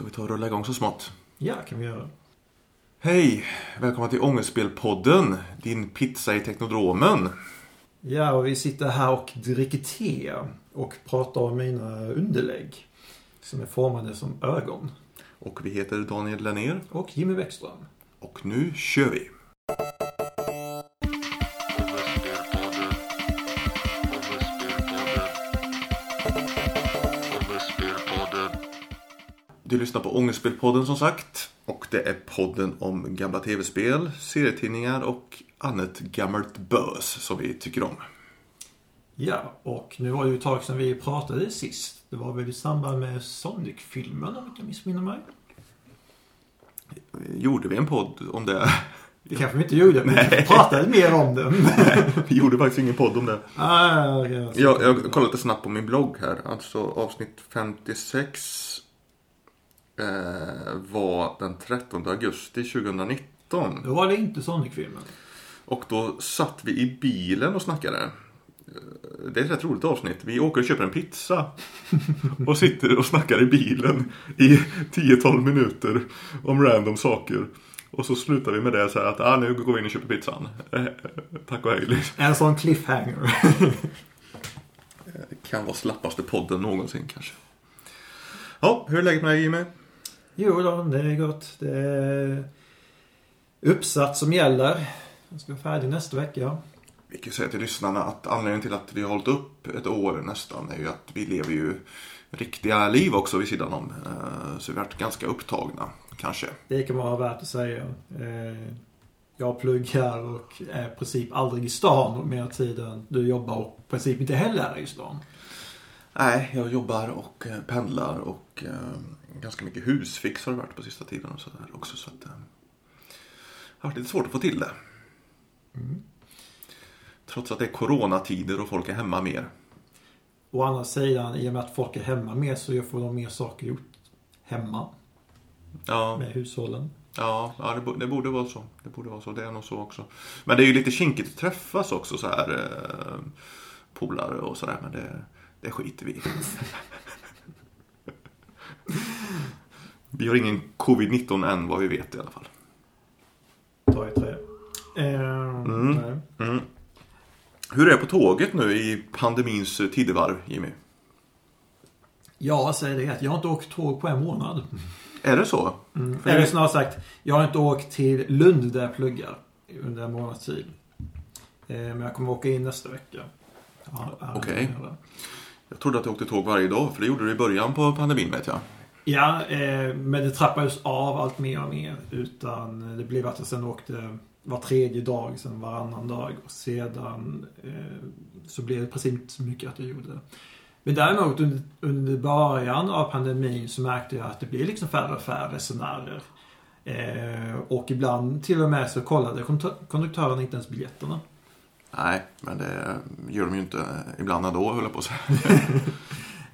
Ska vi ta och rulla igång så smått? Ja, kan vi göra. Hej! Välkomna till Ångestspelpodden, din pizza i Teknodromen. Ja, och vi sitter här och dricker te och pratar om mina underlägg. Som är formade som ögon. Och vi heter Daniel Lennér Och Jimmy Bäckström. och nu kör vi! Du lyssnar på Ångestspelpodden som sagt. Och det är podden om gamla tv-spel, serietidningar och annat gammalt bös som vi tycker om. Ja, och nu var det ju ett tag sedan vi pratade sist. Det var väl i samband med Sonic-filmen om jag inte missminner mig. Gjorde vi en podd om det? Det kanske vi inte gjorde, men vi pratade mer om det. Vi gjorde faktiskt ingen podd om det. ah, okay. Jag, jag kollade lite snabbt på min blogg här. Alltså avsnitt 56 eh, var den 13 augusti 2019. Då var det inte Sonic-filmen. Och då satt vi i bilen och snackade. Eh, Det är ett rätt roligt avsnitt. Vi åker och köper en pizza. Och sitter och snackar i bilen i 10-12 minuter om random saker. Och så slutar vi med det så här att ah, nu går vi in och köper pizzan. Eh, Tack och hej. liksom. En sån cliffhanger. Kan vara slappaste podden någonsin kanske. Ja, hur är läget med dig Jimmy? Jo då, det är gott. Det är uppsatt som gäller. Jag ska vara färdig nästa vecka. Vi kan säga till lyssnarna att anledningen till att vi har hållit upp ett år nästan är ju att vi lever ju riktiga liv också vid sidan om. Eh, Så vi har varit ganska upptagna, kanske. Det kan vara värt att säga. Eh, Jag pluggar och är i princip aldrig i stan mer tiden du jobbar och i princip inte heller är i stan. Nej, jag jobbar och eh, pendlar och eh, ganska mycket husfix har det varit på sista tiden och sådär också. Så att, eh, det har varit lite svårt att få till det. Trots att det är coronatider och folk är hemma mer. Å andra sidan, i och med att folk är hemma mer så får de mer saker gjort hemma Ja, med hushållen. Ja, ja det, det borde vara så. Det borde vara så. Det är nog så också. Men det är ju lite kinkigt att träffas också så här eh, polare och sådär. Men det, det skiter vi i. Vi har ingen covid-19 än vad vi vet i alla fall. Ta i trä. Eh, nej. Mm. Hur är det på tåget nu i pandemins tidevarv, Jimmy? Jag säger det jag har inte åkt tåg på en månad. Är det så? För Eller jag- snarare sagt, jag har inte åkt till Lund där jag pluggar under en månads tid. Eh, Men jag kommer åka in nästa vecka. Ja, ja, Okej. ja. Jag trodde att du åkte tåg varje dag, för det gjorde du i början på pandemin vet jag. Ja, eh, men det trappades av allt mer och mer. Utan det blev att jag sen åkte var tredje dag, sen varannan dag. Och sedan eh, så blev det precis inte så mycket att jag gjorde. Men däremot under, under början av pandemin så märkte jag att det blev liksom färre och färre resenärer. Eh, och ibland till och med så kollade konduktörerna inte ens biljetterna. Nej, men det gör de ju inte ibland ändå, höll jag på att säga.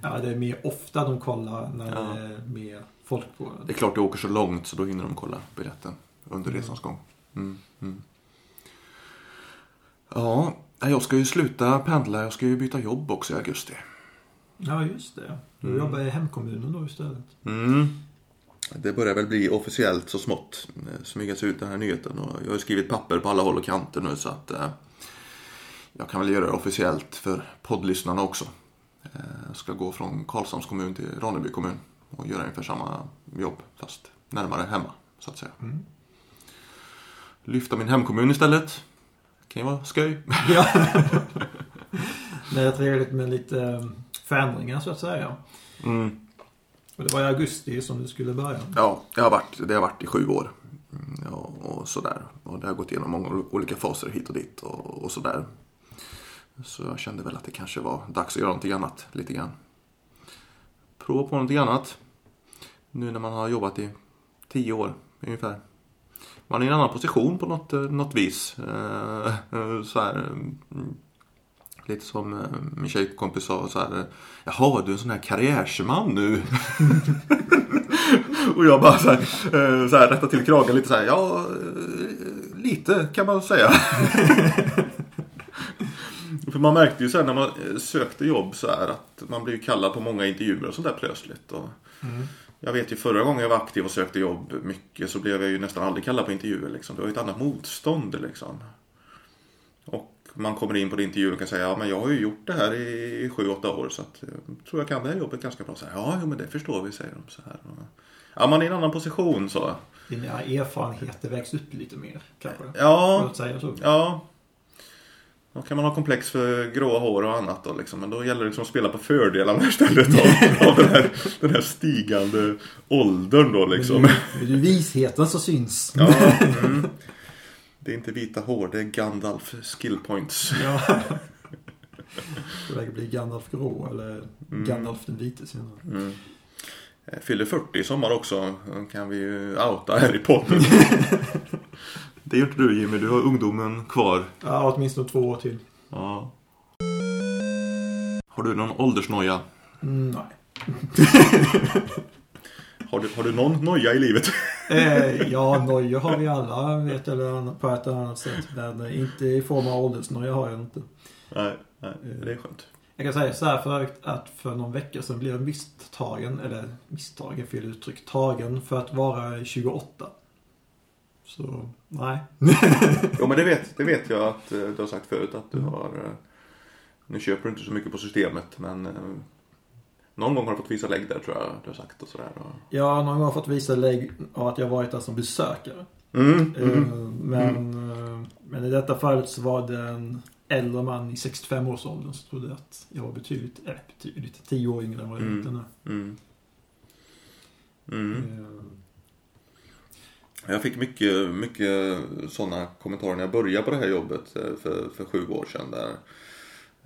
Ja, det är mer ofta de kollar när Ja. det är mer folk på Det är klart du åker så långt så då hinner de kolla biljetten under resans gång. Mm, mm. Ja, jag ska ju sluta pendla. Jag ska ju byta jobb också i augusti. Ja, just det. Du Mm. jobbar i hemkommunen då istället. Mm. Det börjar väl bli officiellt så smått. eh, Smygas ut den här nyheten. Och jag har skrivit papper på alla håll och kanter nu så att eh, jag kan väl göra det officiellt för poddlyssnarna också. Eh, ska gå från Karlshamns kommun till Ronneby kommun och göra ungefär samma jobb fast närmare hemma så att säga. Mm. Lyfta min hemkommun istället. Kan ju vara skoj. Ja. det är trevligt med lite eh, förändringar så att säga. Mm. Och det var i augusti som du skulle börja. Ja, det har varit, det har varit i sju år. Mm, Ja, och sådär. Och det har gått igenom många olika faser hit och dit och, och sådär. Så jag kände väl att det kanske var dags att göra någonting annat lite grann. Prova på någonting annat. Nu när man har jobbat i tio år ungefär. Man är i en annan position på något, eh, något vis. Eh, så här, eh, lite som min tjejkompis sa så här. Jaha, du är en sån här karriärsman nu. Och jag bara så här, så här rättar till kragen lite så här. Ja, lite kan man säga. För man märkte ju sen när man eh, sökte jobb så här att man blev kallad på många intervjuer och sånt där plötsligt. Och Jag vet ju förra gången jag var aktiv och sökte jobb mycket så blev jag ju nästan aldrig kallad på intervjuer. Liksom. Det var ju ett annat motstånd liksom. Och man kommer in på intervjuer och kan säga ja men jag har ju gjort det här i sju, åtta år så att jag tror jag kan det här jobbet ganska bra. Så här, ja, men det förstår vi, säger de så här. Ja, man är i en annan position så. Dina erfarenheter vägs upp lite mer kanske? Ja, ja. Då kan man ha komplex för gråa hår och annat då liksom. Men då gäller det liksom att spela på fördelarna istället av, av den, här, den här stigande åldern då liksom. Det är ju visheten som syns. Ja, mm. Det är inte vita hår, det är Gandalf skill points. Ja. Det bli Gandalf grå eller Gandalf den vite senare. Mm. Jag Fyller 40 i sommar också. Då kan vi ju outa här i podden. Det gör inte du Jimmy, du har ungdomen kvar. Ja, åtminstone två år till. Ja. Har du någon åldersnoja? Mm, nej. Har du, har du någon noja i livet? Eh, ja, nojor har vi alla vet eller på ett eller annat sätt. Men eh, inte i form av åldersnoja har jag inte. Nej, nej, det är skönt. Jag kan säga så här för att för någon vecka sedan blev jag misstagen, eller misstagen, fel uttryck, tagen för att vara 28. Så, nej. Jo men det vet, det vet jag att eh, du har sagt förut att du har eh, Nu köper du inte så mycket på systemet men eh, Någon gång har du fått visa lägg där tror jag du har sagt och sådär. Jag har någon gång fått visa lägg av att jag varit där som besökare. Mm, Eh, mm. Men, eh, men i detta fallet så var det en äldre man i 65-årsåldern som trodde att jag var betydligt, eller betydligt, 10 år yngre än vad jag Mm. egentligen är. Jag fick mycket, mycket sådana kommentarer när jag började på det här jobbet eh, för, för sju år sedan. Där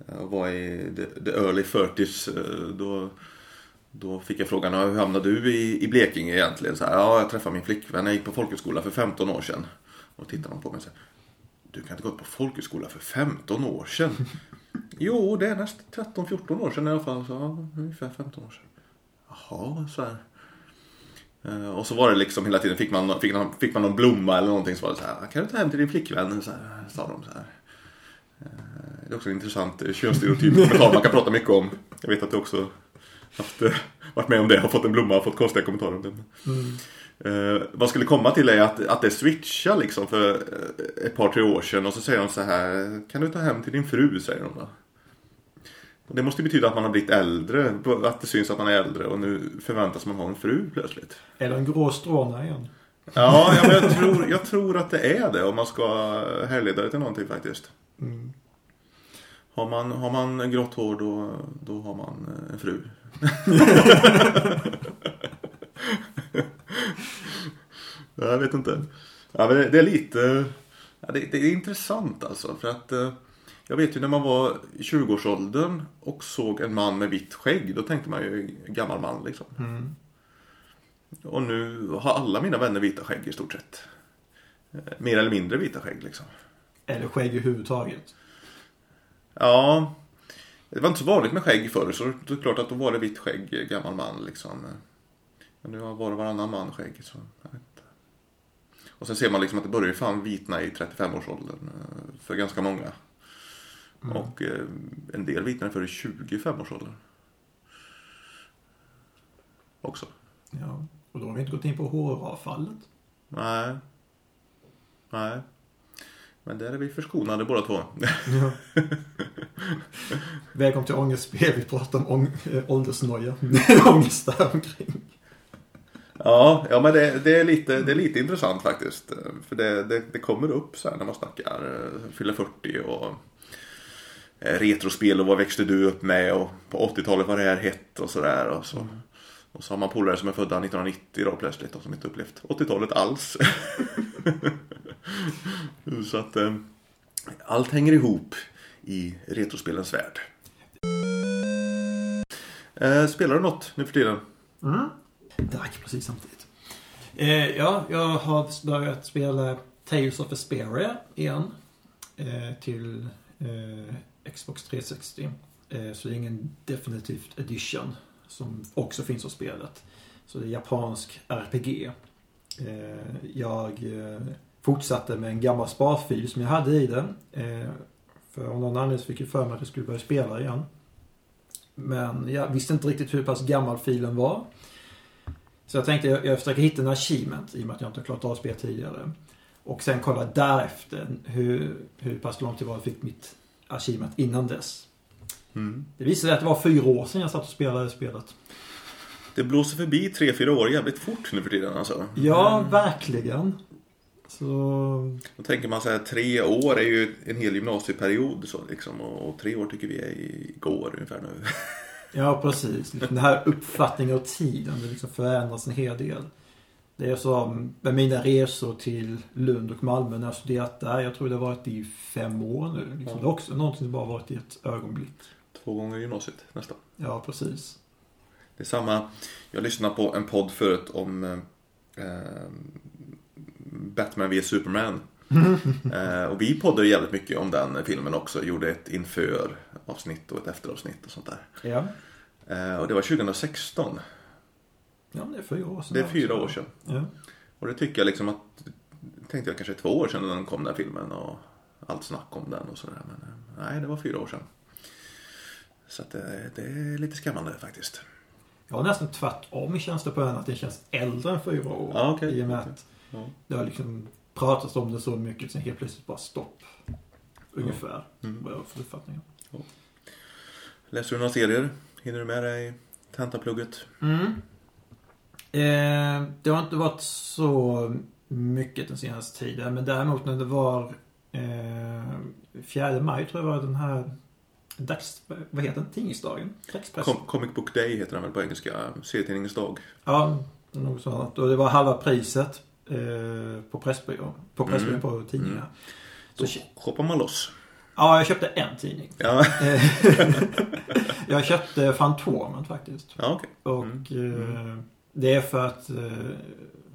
jag var i the, the early 30s. Eh, då, då fick jag frågan, hur hamnade du i, i Blekinge egentligen? Så här, ja, jag träffade min flickvän, jag gick på folkhögskola för 15 år sedan. Och då tittade hon på mig och sa, du kan inte gått på folkhögskola för 15 år sedan? jo, det är nästan 13-14 år sedan i alla fall. Så, ja, ungefär 15 år sedan. Jaha, så här. Eh, Och så var det liksom hela tiden, fick man, fick, man, fick man någon blomma eller någonting så var det så här, kan du ta hem till din flickvän? Så här, sa de så här. Eh, Det är också en intressant eh, könsstereotyp kommentar man kan prata mycket om. Jag vet att du också haft, varit med om det, har fått en blomma och fått konstiga kommentarer om det. mm. Eh, vad skulle komma till är att, att det switchar liksom för ett par, tre år sedan och så säger de så här, kan du ta hem till din fru, säger de då. Och det måste betyda att man har blivit äldre, att det syns att man är äldre och nu förväntas man ha en fru plötsligt. Eller en grå stråna igen. Ja, ja jag, tror, jag tror att det är det om man ska härleda det till någonting faktiskt. Mm. Har man, har man grått hår då, då har man eh, en fru. jag vet inte. Ja, men det, det är lite... Ja, det, det är intressant alltså. För att eh, jag vet ju när man var i 20-årsåldern och såg en man med vitt skägg. Då tänkte man ju gammal man liksom. Mm. Och nu har alla mina vänner vita skägg i stort sett. Eh, Mer eller mindre vita skägg liksom. Eller skägg överhuvudtaget. Ja, det var inte så vanligt med skägg förr så det är klart att då var det vitt skägg, gammal man liksom. Men nu har var och varannan man skägg så. Och sen ser man liksom att det börjar ju fan vitna i 35-årsåldern eh, för ganska många. Mm. Och eh, en del vitnade för i 25-årsåldern. Också. Ja. Och då har vi inte gått in på håravfallet. Nej. Nej. Men där är vi förskonade båda två. Ja. Välkommen till Ångestspel. Vi pratar om ång äh, åldersnoja. Ångest där omkring. Ja, ja men det, det, är lite, det är lite intressant faktiskt. För det, det, det kommer upp så här när man snackar eh, fyller 40 och eh, retrospel och vad växte du upp med och på 80-talet var det här hett och sådär. Och så, och så har man polare som är födda 1990 då plötsligt och som inte upplevt 80-talet alls. så att eh, allt hänger ihop i retrospelens värld. Eh, spelar du något nu för tiden? Mm. Drack precis samtidigt. Eh, ja, jag har börjat spela Tales of Vesperia igen. Eh, till eh, Xbox 360. Eh, så det är ingen definitivt edition. Som också finns av spelet. Så det är japansk RPG. Eh, jag eh, fortsatte med en gammal sparfil som jag hade i den. För av någon anledning så fick jag för mig att jag skulle börja spela igen. Men jag visste inte riktigt hur pass gammal filen var. Så jag tänkte jag, jag försöker hitta en achievement i och med att jag inte har klarat av spelet tidigare. Och sen kolla därefter hur, hur pass långt det var jag fick mitt achievement innan dess. Mm. Det visade sig att det var fyra år sedan jag satt och spelade spelet. Det blåser förbi 3-4 år jävligt fort nu för tiden alltså. Ja, verkligen. Så... Då tänker man så här, tre år är ju en hel gymnasieperiod så liksom. Och, och tre år tycker vi är igår ungefär nu. Ja, precis. Den här uppfattningen av tiden, det liksom förändras en hel del. Det är som med mina resor till Lund och Malmö när jag studerat där. Jag tror det har varit i fem år nu. Liksom. Ja. Det är också någonting som bara varit i ett ögonblick. Två gånger gymnasiet nästan. Ja, precis. Det är samma. Jag lyssnade på en podd förut om eh, Batman vs Superman. eh, och vi poddade jävligt mycket om den filmen också. Gjorde ett inför avsnitt och ett efteravsnitt och sånt där. Ja. Eh, och det var 2016. Ja, det är fyra år sedan. Det är fyra år sedan. Ja. Och det tycker jag liksom att tänkte jag kanske två år sedan när den kom den filmen och allt snack om den och sådär. Men eh, nej, det var fyra år sedan. Så att det, det är lite skrämmande faktiskt. Jag har nästan tvärtom känns det på den att det känns äldre än fyra år. Ja, okej. I och med att Ja. det har liksom pratats om det så mycket sen helt plötsligt bara stopp. Ungefär. Mm. Vad jag har för uppfattning. Läser du några serier? Hinner du med dig tentaplugget? Mm. Eh, det har inte varit så mycket den senaste tiden. Men däremot när det var eh, 4 maj tror jag var den här dags... Vad heter den? Tidningsdagen? Com Comic Book Day heter den väl på engelska? Serietidningens dag. Ja, något sånt. Och det var halva priset eh, på Pressbyrån. På Pressbyrån Mm. på tidningar. Då Så, shoppar man loss. ja, jag köpte en tidning. Ja, jag köpte Fantomen faktiskt. ja okej. Och Mm. eh, det är för att eh,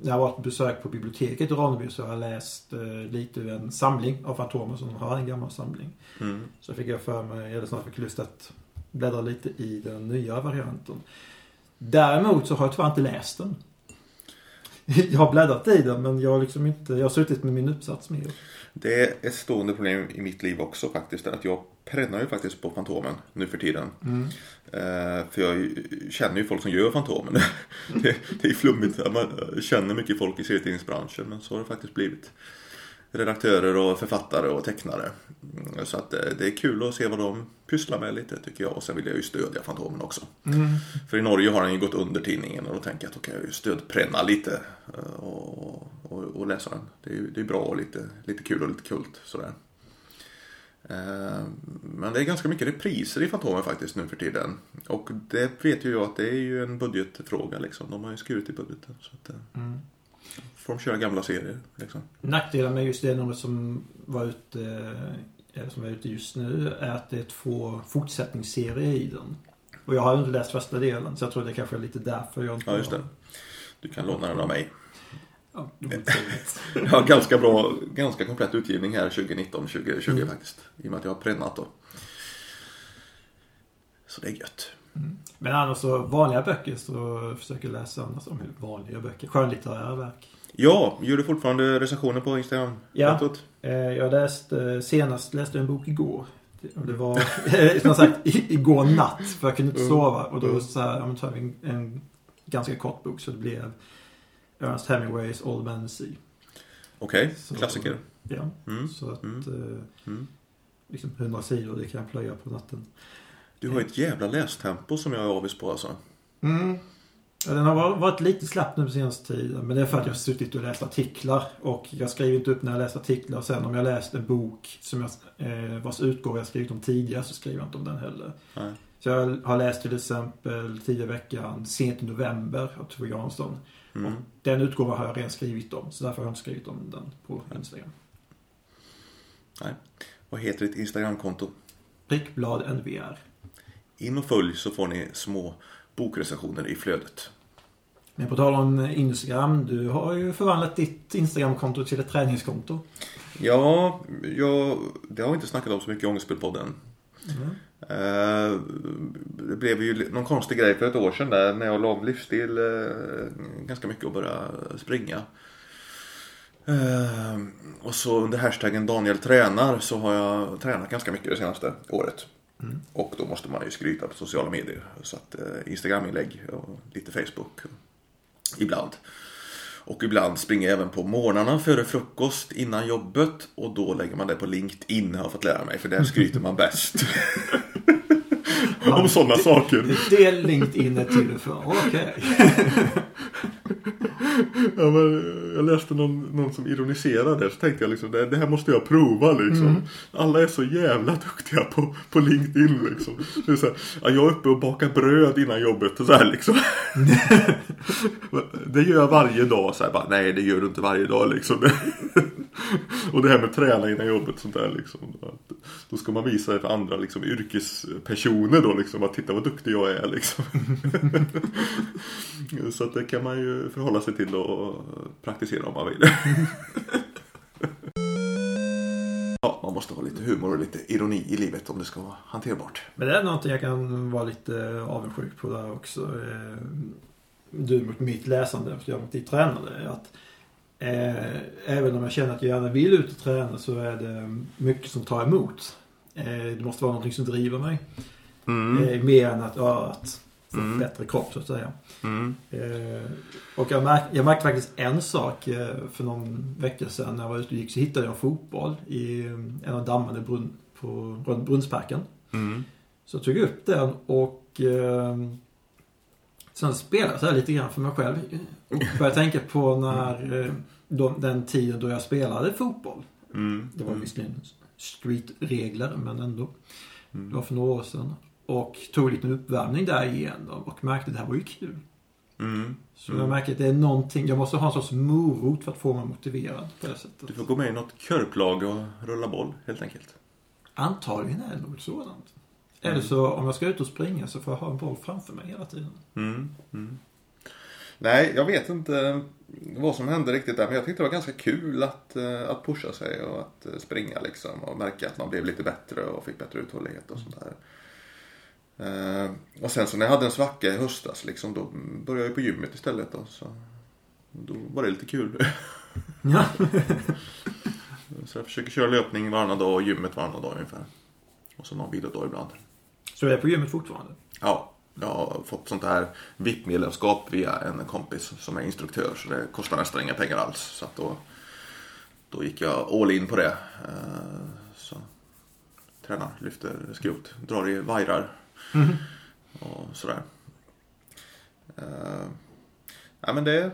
när jag var på besök på biblioteket i Ronneby så har jag läst eh, lite ur en samling av Fantomen som har en gammal samling. Mm. Så fick jag för mig, eller snart fick lust att bläddra lite i den nya varianten. Däremot så har jag tyvärr inte läst den. Jag har bläddrat i den men jag har liksom inte, jag har suttit med min uppsats med. Det är ett stående problem i mitt liv också faktiskt. Att jag prännar ju faktiskt på Fantomen nu för tiden. Eh, för jag känner ju folk som gör Fantomen. det, det är flummigt. Man känner mycket folk i serietidningsbranschen. Men så har det faktiskt blivit. Redaktörer och författare och tecknare. Mm, Så att eh, det är kul att se vad de pysslar med lite tycker jag. Och sen vill jag ju stödja Fantomen också. För i Norge har den ju gått under tidningen och då tänker jag att då kan jag ju stödpränna lite eh, och, och, och läsa den. Det är ju det är bra och lite, lite kul och lite kult sådär. Eh, Men det är ganska mycket repriser i Fantomen faktiskt nu för tiden. Och det vet ju jag att det är ju en budgetfråga liksom. De har ju skurit i budgeten. Så att, Mm. Får de köra gamla serier liksom. Nackdelen med just det numret som var ute, som är ute just nu är att det är två fortsättningsserier i den. Och jag har inte läst första delen så jag tror det kanske är lite därför jag inte Ja, just det. Du kan låna den av mig. Ja, har ganska bra, ganska komplett utgivning här 2019-2020 Mm. faktiskt. I och med att jag har prännat då. Så det är gött. Men annars så vanliga böcker så försöker jag läsa annars om vanliga böcker. Skönlitterära verk. Ja, gör du fortfarande recensioner på Instagram? Ja. Eh, Jag läste, senast läste en bok igår. Och det var, som sagt, igår natt. För jag kunde inte Mm. sova. Och då Mm. så här, ja, tar vi en, en ganska kort bok. Så det blev Ernest Hemingways Old Man Sea. Okej, Så- klassiker. Ja, Mm. så att Mm. eh, Mm. liksom 100 sidor, det kan jag plöja på natten. Du har ett jävla lästempo som jag är avis på alltså. Mm. Ja, den har varit- lite slapp nu på senaste tiden. Men det är för att jag har suttit och läst artiklar. Och jag skriver inte upp när jag läser artiklar. Sen om jag läst en bok som jag, eh, vars utgåva jag skrivit om tidigare så skriver jag inte om den heller. Nej. Så jag har läst till exempel tidigare veckan, sent i november av Tove Jansson. Mm. Och den utgåvan har jag redan skrivit om. Så därför har jag inte skrivit om den på Instagram. Vad heter ditt Instagramkonto? Prickblad NVR. In och följ så får ni små bokrecensioner i flödet. Men på tal om Instagram, du har ju förvandlat ditt Instagramkonto till ett träningskonto. Ja, jag, det har vi inte snackat om så mycket i Ångestspelpodden. Mm. Eh, Det blev ju någon konstig grej för ett år sedan där när jag la om livsstil eh, ganska mycket och började springa. Eh, Och så under hashtaggen Daniel tränar så har jag tränat ganska mycket det senaste året. Mm. Och då måste man ju skryta på sociala medier. Så att Instagram-inlägg och lite Facebook. Ibland. Och ibland springer jag även på morgnarna före frukost innan jobbet. Och då lägger man det på LinkedIn har jag fått lära mig. För där skryter man bäst. Om sådana saker. Det är LinkedIn är till för. Okej. Ja, men jag läste någon, någon som ironiserade så tänkte jag liksom det, det här måste jag prova liksom. Alla är så jävla duktiga på, på LinkedIn liksom. Det är så här, ja, jag är uppe och bakar bröd innan jobbet så här liksom. det gör jag varje dag. Så här, bara, Nej det gör du inte varje dag liksom. och det här med träna innan jobbet sånt där liksom. Att, då ska man visa det för andra liksom, yrkespersoner då liksom. Att titta vad duktig jag är liksom. så att det kan man ju förhålla sig till och praktisera om man vill. ja, man måste ha lite humor och lite ironi i livet om det ska vara hanterbart. Men det är någonting jag kan vara lite avundsjuk på där också. Eh, Du mot mitt läsande efter jag mot ditt tränande. är Att, eh, även om jag känner att jag gärna vill ut och träna så är det mycket som tar emot. Eh, det måste vara någonting som driver mig. Mm. Eh, mer än att, ja, att få Mm. bättre kropp så att säga. Mm. Och jag, märk, jag märkte faktiskt en sak för någon vecka sedan när jag var ute och gick så hittade jag en fotboll i en av dammarna brunn, på Brunnsparken. Mm. Så jag tog upp den och sen spelade jag lite grann för mig själv. Och började tänka på när eh, de, den tiden då jag spelade fotboll. Mm. Det var visserligen streetregler men ändå. Det var för några år sedan. Och tog en liten uppvärmning där igenom och märkte att det här var ju kul. Mm. Så jag märker att det är någonting, jag måste ha en sorts morot för att få mig motiverad på det sättet. Du får gå med i något körplag och rulla boll helt enkelt. Antagligen är det något sådant. Eller så om jag ska ut och springa så får jag ha en boll framför mig hela tiden. Mm. Mm. Nej, jag vet inte vad som hände riktigt där. Men jag tyckte det var ganska kul att, eh, att pusha sig och att eh, springa liksom. Och märka att man blev lite bättre och fick bättre uthållighet och sånt där. Eh, och sen så när jag hade en svacka i höstas liksom, då började jag på gymmet istället. Då, så då var det lite kul. Ja. så jag försöker köra löpning varannan dag och gymmet varannan dag ungefär. Och så någon vilodag ibland. Så jag är på gymmet fortfarande? Ja, jag har fått sånt här VIP-medlemskap via en kompis som är instruktör så det kostar nästan inga pengar alls. Så att då, då gick jag all in på det. Eh, Så tränar, lyfter skrot, drar i vajrar och sådär. Eh, Ja men det,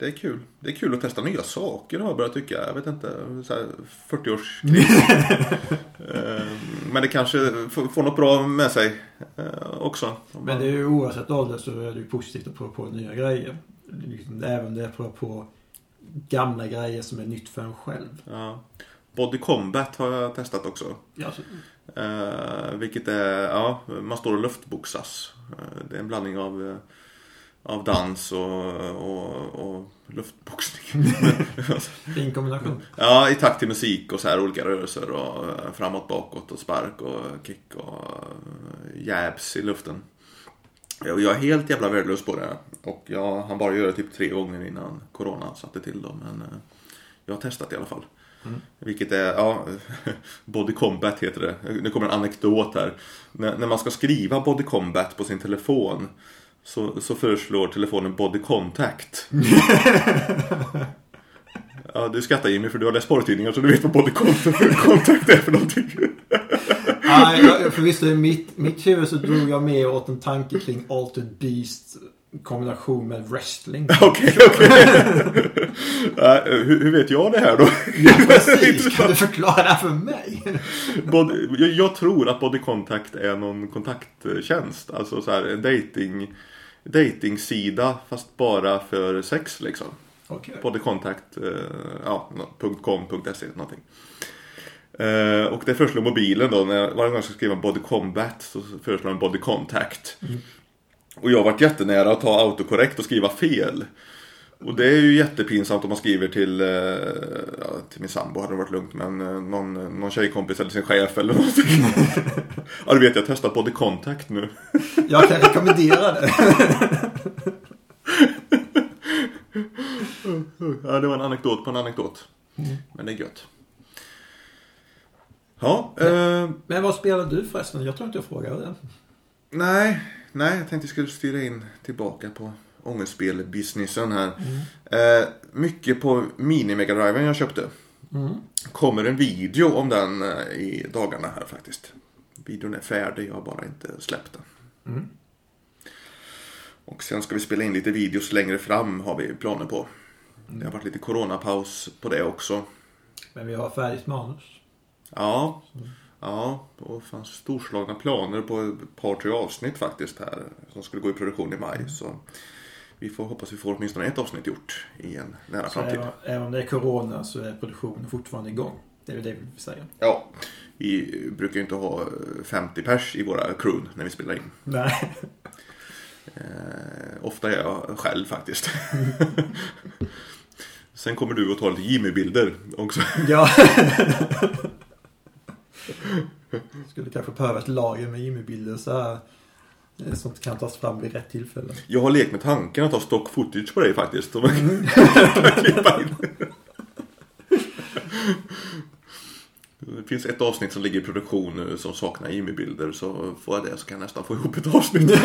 det är kul. Det är kul att testa nya saker har jag börjat tycka. Jag vet inte, så här 40-års Eh, Men det kanske får något bra med sig eh, också. Men det är ju oavsett ålder så är det ju positivt att prova på nya grejer. Liksom, även det att prova på gamla grejer som är nytt för en själv. Ja. Body Combat har jag testat också. Ja, så, Eh, vilket är, ja, man står och luftboxas. Det är en blandning av, av dans och, och, och luftboxning. fin kombination. ja, i takt till musik och så här olika rörelser och eh, framåt, bakåt och spark och kick och eh, jabs i luften. Och Jag är helt jävla värdelös på det. Och jag han bara göra det typ tre gånger innan Corona satte till dem. Men eh, jag har testat i alla fall. Vilket är, ja, Body Combat heter det. Nu kommer en anekdot här. När, när man ska skriva Body Combat på sin telefon så, så föreslår telefonen Body Contact. ja, du skrattar Jimmy för du har läst porrtidningar så du vet vad Body Contact är för någonting. Nej, jag- för visst, i mitt, mitt huvud så drog jag med åt en tanke kring Altered Beast kombination med wrestling. Okej, okej. Ja, hur, hur vet jag det här då? Ja, precis. Kan du förklara för mig? Body, jag, jag tror att Body Contact är någon kontakttjänst. Alltså så här en dating, datingsida fast bara för sex liksom. Okej. Body Contact, eh, ja, .com, .se någonting. Eh, och det föreslår mobilen då, när jag, varje gång jag ska skriva Body Combat så föreslår den Body Contact. Och jag varit jättenära att ta autokorrekt och skriva fel. Och det är ju jättepinsamt om man skriver till, eh, ja, till min sambo hade det varit lugnt men eh, någon, någon tjejkompis eller sin chef eller någonting. ja du vet jag har testat Body Contact nu. Jag kan rekommendera det. Ja det var en anekdot på en anekdot. Men det är gött. Ja, eh, Men vad spelar du förresten? Jag tror inte jag frågade nej, nej jag tänkte jag skulle styra in tillbaka på ångestspel-businessen här. Eh, mycket på mini-megadriven jag köpte. Kommer en video om den eh, i dagarna här faktiskt. Videon är färdig, jag har bara inte släppt den. Och sen ska vi spela in lite videos längre fram har vi planer på. Det har varit lite coronapaus på det också. Men vi har färdigt manus. Ja, ja, och fanns storslagna planer på ett par, tre avsnitt faktiskt här. Som skulle gå i produktion i maj. Så vi får hoppas vi får åtminstone ett avsnitt gjort i en nära Så framtid. även, även om det är corona så är produktionen fortfarande igång. Det är väl det vi vill säga. Ja, vi brukar ju inte ha 50 pers i våra crew när vi spelar in. Nej. Eh, ofta är jag själv faktiskt. Sen kommer du och tar lite Jimmy-bilder också. Ja. Skulle kanske behöva ett lager med Jimmy-bilder så här. eh, Som kan tas fram vid rätt tillfälle. Jag har lekt med tanken att ha stock footage på dig faktiskt. Och Mm. klippa in. Det finns ett avsnitt som ligger i produktion nu som saknar Jimmy-bilder. Så får jag det så kan jag nästan få ihop ett avsnitt.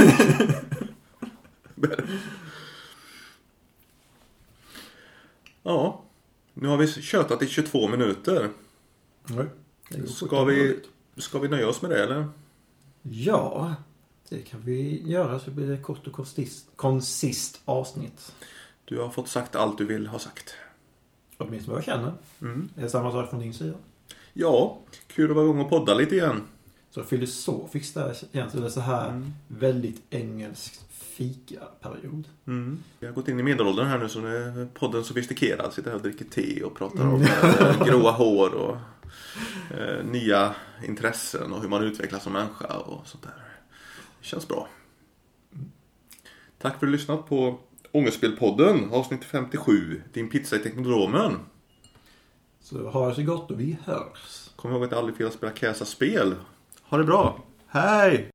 ja, nu har vi tjötat i 22 minuter. Oj. Ska vi, ska vi nöja oss med det eller? Ja, det kan vi göra så blir det kort och konsist, konsist avsnitt. Du har fått sagt allt du vill ha sagt. Åtminstone vad jag känner. Mm. Är det samma sak från din sida? Ja, kul att vara igång och podda lite igen. Så filosofiskt där det så här Mm. väldigt engelsk fika-period. Mm. Vi har gått in i medelåldern här nu så nu är podden sofistikerad. Sitter här och dricker te och pratar om eh, gråa hår och eh, nya intressen och hur man utvecklas som människa och sånt där. Det känns bra. Tack för att du lyssnat på Ångestspelpodden avsnitt 57. Din pizza i Teknodromen. Så ha det så gott och vi hörs. Kom ihåg att det aldrig fel att spela Käsa spel. Ha det bra. Hej!